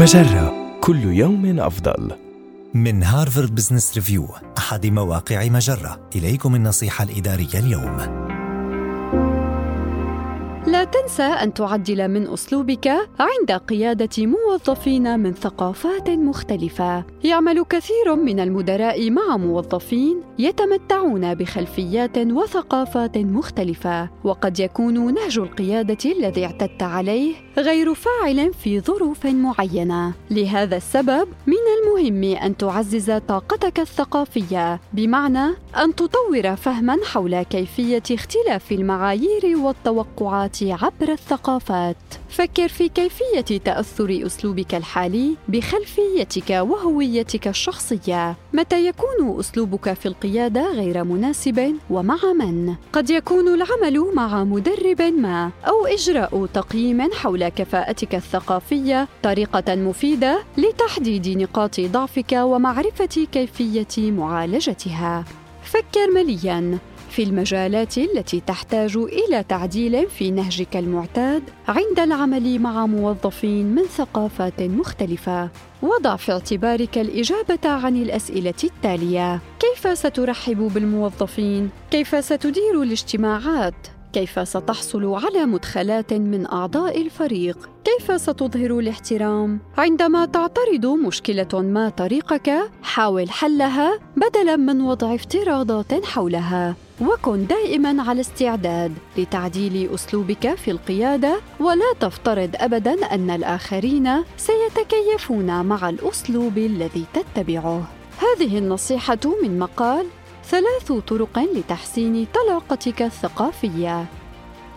مجرة. كل يوم أفضل. من Harvard Business Review أحد مواقع مجرة. إليكم النصيحة الإدارية اليوم. لا تنسى أن تعدل من أسلوبك عند قيادة موظفين من ثقافات مختلفة. يعمل كثير من المدراء مع موظفين يتمتعون بخلفيات وثقافات مختلفة، وقد يكون نهج القيادة الذي اعتدت عليه غير فاعل في ظروف معينة. لهذا السبب من المهم أن تعزز طلاقتك الثقافية، بمعنى أن تطور فهما حول كيفية اختلاف المعايير والتوقعات عبر الثقافات. فكر في كيفية تأثر أسلوبك الحالي بخلفيتك وهويتك الشخصية. متى يكون أسلوبك في القيادة غير مناسب ومع من؟ قد يكون العمل مع مدرب ما أو إجراء تقييم حول كفاءتك الثقافية طريقة مفيدة لتحديد نقاط ضعفك ومعرفة كيفية معالجتها. فكر مليا. في المجالات التي تحتاج إلى تعديل في نهجك المعتاد عند العمل مع موظفين من ثقافات مختلفة. وضع في اعتبارك الإجابة عن الأسئلة التالية. كيف سترحب بالموظفين؟ كيف ستدير الاجتماعات؟ كيف ستحصل على مدخلات من أعضاء الفريق؟ كيف ستظهر الاحترام؟ عندما تعترض مشكلة ما طريقك حاول حلها بدلا من وضع افتراضات حولها. وكن دائما على استعداد لتعديل أسلوبك في القيادة ولا تفترض ابدا أن الآخرين سيتكيفون مع الأسلوب الذي تتبعه. هذه النصيحة من مقال ثلاث طرق لتحسين طلاقتك الثقافية.